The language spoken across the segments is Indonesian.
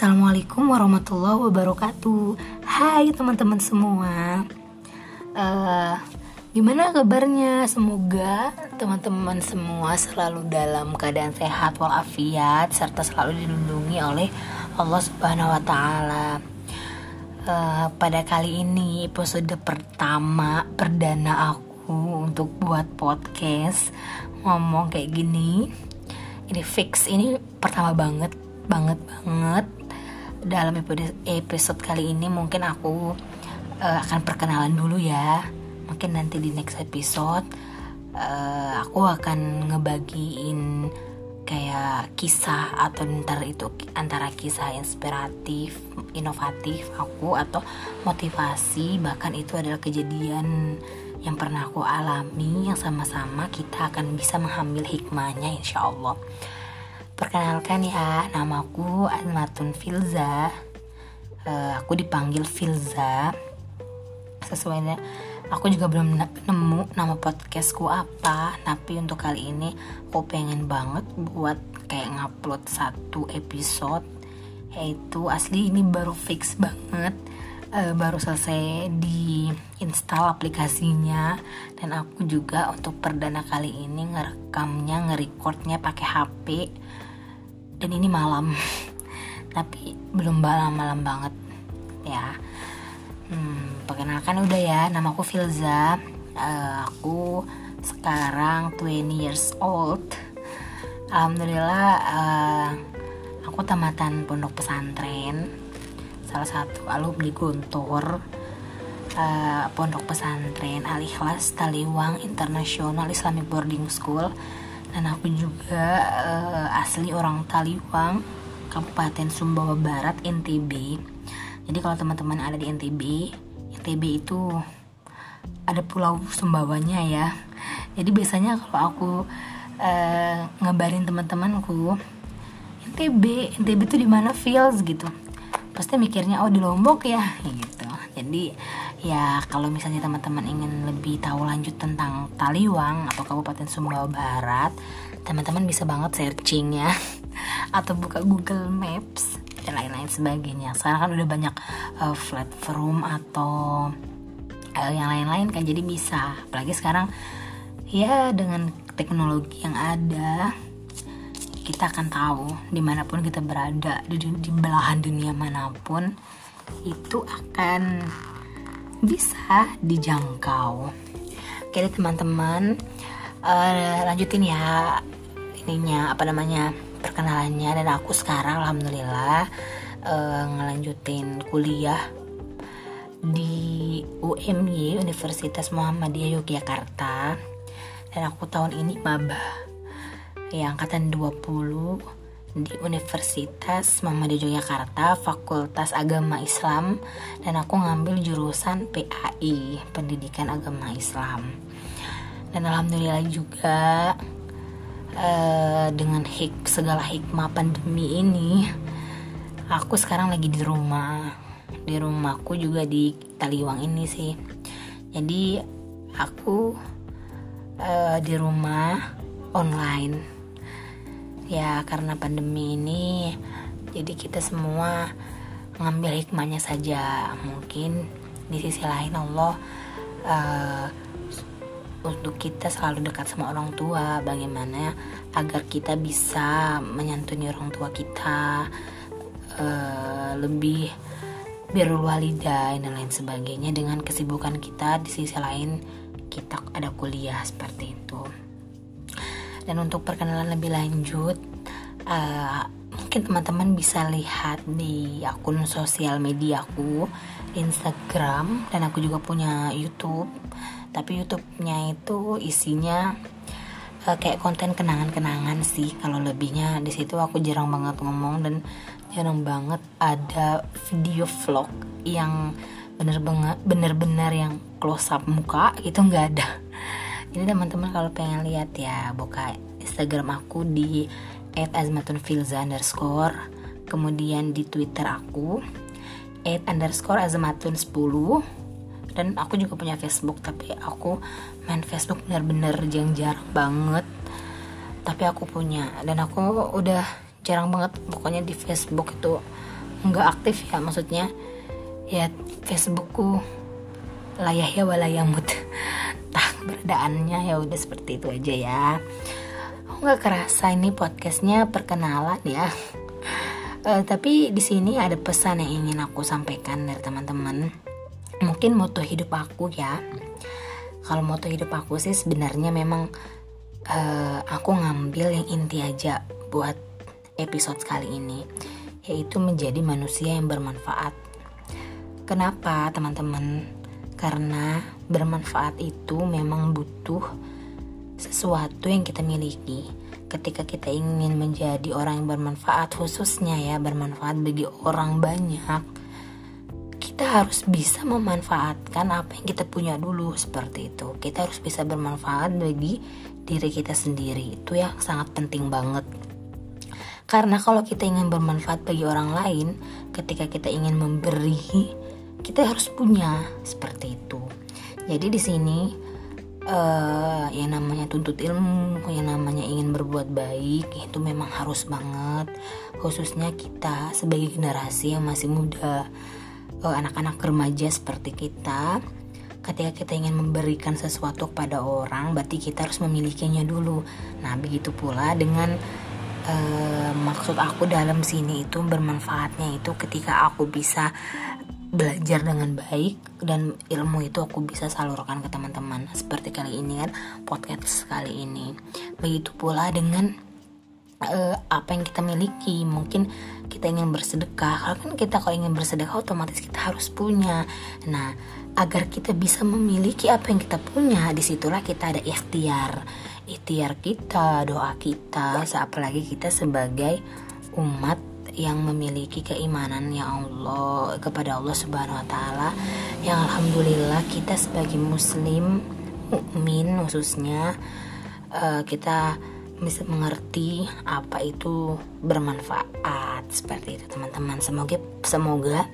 Assalamualaikum warahmatullahi wabarakatuh. Hai teman-teman semua. Uh, Gimana kabarnya? Semoga teman-teman semua selalu dalam keadaan sehat walafiat Serta selalu dilindungi oleh Allah subhanahu wa ta'ala. Uh, Pada kali ini episode pertama perdana aku untuk buat podcast Ngomong kayak gini. Ini fix, ini pertama banget banget banget dalam episode kali ini mungkin aku uh, akan perkenalan dulu ya mungkin nanti di next episode uh, aku akan ngebagiin kayak kisah atau ntar itu antara kisah inspiratif, inovatif aku atau motivasi bahkan itu adalah kejadian yang pernah aku alami yang sama-sama kita akan bisa mengambil hikmahnya insya Allah. Perkenalkan ya, namaku Azmatun Filza. Uh, aku dipanggil Filza. Sesuai aku juga belum nemu nama podcastku apa, tapi untuk kali ini aku pengen banget buat kayak ngupload satu episode. Yaitu asli ini baru fix banget. Uh, baru selesai di install aplikasinya dan aku juga untuk perdana kali ini ngerekamnya ngerecordnya pakai HP dan ini malam. Tapi belum malam-malam banget ya. Hmm, perkenalkan udah ya nama aku Filza. Uh, aku sekarang 20 years old. Alhamdulillah uh, aku tamatan pondok pesantren salah satu alumni Guntur. Uh, pondok pesantren Al Ikhlas Taliwang International Islamic Boarding School dan aku juga uh, asli orang Taliwang Kabupaten Sumbawa Barat NTB jadi kalau teman-teman ada di NTB NTB itu ada pulau Sumbawanya ya. Jadi biasanya kalau aku uh, ngabarin teman-temanku NTB NTB itu di mana feels gitu. Pasti mikirnya oh di Lombok ya gitu. Jadi ya kalau misalnya teman-teman ingin lebih tahu lanjut tentang Taliwang atau Kabupaten Sumbawa Barat teman-teman bisa banget searching ya atau buka Google Maps dan lain-lain sebagainya. Sekarang kan udah banyak uh, platform atau uh, yang lain-lain kan jadi bisa. Apalagi sekarang ya dengan teknologi yang ada kita akan tahu di mana pun kita berada di, di belahan dunia mana pun itu akan bisa dijangkau. Oke deh teman-teman, uh, lanjutin ya ininya apa namanya perkenalannya. Dan aku sekarang alhamdulillah uh, ngelanjutin kuliah di UMY Universitas Muhammadiyah Yogyakarta. Dan aku tahun ini maba ya angkatan 20 di Universitas Muhammadiyah Yogyakarta Fakultas Agama Islam dan aku ngambil jurusan PAI Pendidikan Agama Islam. Dan alhamdulillah juga uh, dengan hik segala hikmah pandemi ini aku sekarang lagi di rumah. Di rumahku juga di Taliwang ini sih. Jadi aku uh, di rumah online ya karena pandemi ini jadi kita semua ngambil hikmahnya saja. Mungkin di sisi lain Allah uh, untuk kita selalu dekat sama orang tua. Bagaimana agar kita bisa menyantuni orang tua kita uh, lebih birrul walidain dan lain sebagainya dengan kesibukan kita. Di sisi lain kita ada kuliah seperti itu dan untuk perkenalan lebih lanjut uh, mungkin teman-teman bisa lihat di akun sosial mediaku Instagram dan aku juga punya YouTube. Tapi YouTube-nya itu isinya uh, kayak konten kenangan-kenangan sih. Kalau lebihnya di situ aku jarang banget ngomong dan jarang banget ada video vlog yang bener banget bener-bener yang close up muka itu nggak ada ini teman-teman kalau pengen lihat ya buka Instagram aku di @azmatunfilza. Underscore kemudian di Twitter aku at underscore azmatun 10 dan aku juga punya Facebook tapi aku main Facebook bener-bener jarang banget. Tapi aku punya. Dan aku udah jarang banget pokoknya di Facebook itu nggak aktif ya maksudnya ya Facebookku layah ya walayamut tah beradaannya ya udah seperti itu aja ya. Nggak kerasa ini podcastnya perkenalan ya. Uh, tapi di sini ada pesan yang ingin aku sampaikan dari teman-teman. Mungkin moto hidup aku ya. Kalau moto hidup aku sih sebenarnya memang uh, aku ngambil yang inti aja buat episode kali ini yaitu menjadi manusia yang bermanfaat. Kenapa teman-teman karena bermanfaat itu memang butuh sesuatu yang kita miliki. Ketika kita ingin menjadi orang yang bermanfaat khususnya ya bermanfaat bagi orang banyak kita harus bisa memanfaatkan apa yang kita punya dulu seperti itu. Kita harus bisa bermanfaat bagi diri kita sendiri. Itu yang sangat penting banget. Karena kalau kita ingin bermanfaat bagi orang lain ketika kita ingin memberi kita harus punya seperti itu jadi di sini uh, yang namanya tuntut ilmu, yang namanya ingin berbuat baik itu memang harus banget, khususnya kita sebagai generasi yang masih muda, uh, anak-anak remaja seperti kita. Ketika kita ingin memberikan sesuatu kepada orang, berarti kita harus memilikinya dulu. Nah, begitu pula dengan uh, maksud aku dalam sini itu bermanfaatnya itu ketika aku bisa belajar dengan baik dan ilmu itu aku bisa salurkan ke teman-teman. Seperti kali ini kan podcast kali ini. Begitu pula dengan uh, apa yang kita miliki. Mungkin kita ingin bersedekah. Kalau kan kita kalau ingin bersedekah otomatis kita harus punya. Nah agar kita bisa memiliki apa yang kita punya di situlah kita ada ikhtiar. Ikhtiar kita doa kita apalagi kita sebagai umat yang memiliki keimanan ya Allah kepada Allah Subhanahu wa taala. Yang alhamdulillah kita sebagai muslim mukmin khususnya uh, kita bisa mengerti apa itu bermanfaat seperti itu teman-teman. Semoga semoga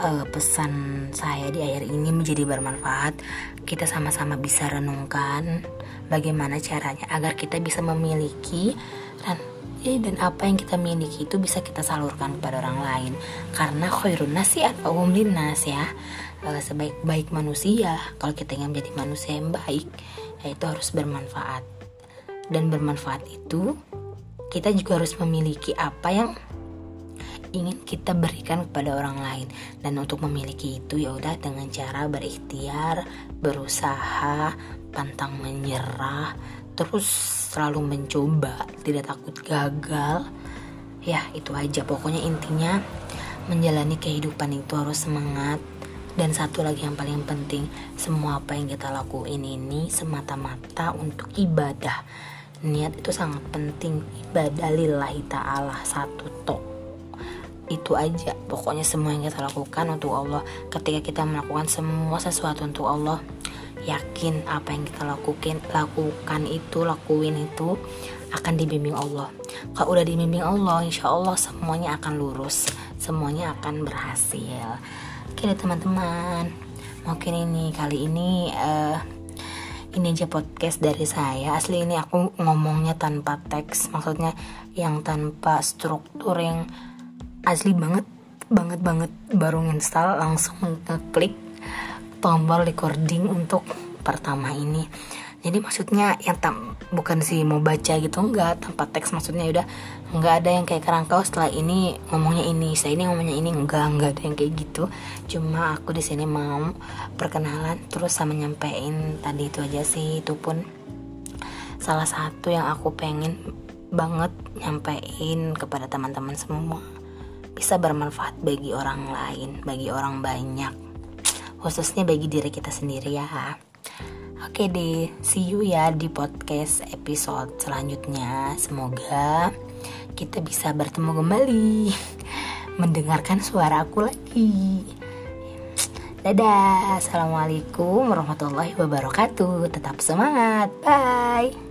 uh, pesan saya di akhir ini menjadi bermanfaat. Kita sama-sama bisa renungkan bagaimana caranya agar kita bisa memiliki dan dan apa yang kita miliki itu bisa kita salurkan kepada orang lain. Karena khairun nasi atau umlin nas ya. E, sebaik-baik manusia kalau kita ingin menjadi manusia yang baik yaitu harus bermanfaat. Dan bermanfaat itu kita juga harus memiliki apa yang ingin kita berikan kepada orang lain. Dan untuk memiliki itu ya udah dengan cara berikhtiar berusaha pantang menyerah terus selalu mencoba tidak takut gagal. Ya itu aja. Pokoknya intinya menjalani kehidupan itu harus semangat. Dan satu lagi yang paling penting semua apa yang kita lakuin ini semata-mata untuk ibadah. Niat itu sangat penting. Ibadah lillahi ta'ala satu tok. Itu aja. Pokoknya semua yang kita lakukan untuk Allah. Ketika kita melakukan semua sesuatu untuk Allah yakin apa yang kita lakukan lakukan itu lakuin itu akan dibimbing Allah. Kalau udah dibimbing Allah insya Allah semuanya akan lurus semuanya akan berhasil. Oke teman-teman. Mungkin ini kali ini uh, ini aja podcast dari saya. Asli ini aku ngomongnya tanpa teks maksudnya yang tanpa struktur yang asli banget banget banget. Baru install langsung ngeklik tombol recording untuk pertama ini. Jadi maksudnya yang tam bukan sih mau baca gitu enggak tanpa teks maksudnya udah. Enggak ada yang kayak kerangkau setelah ini ngomongnya ini saya ini ngomongnya ini enggak enggak ada yang kayak gitu. Cuma aku di sini mau perkenalan terus sama nyampein tadi itu aja sih itu pun salah satu yang aku pengen banget nyampein kepada teman-teman semua. Bisa bermanfaat bagi orang lain bagi orang banyak khususnya bagi diri kita sendiri ya. Oke deh, see you ya di podcast episode selanjutnya. Semoga kita bisa bertemu kembali, mendengarkan suara aku lagi. Dadah, assalamualaikum warahmatullahi wabarakatuh. Tetap semangat, bye.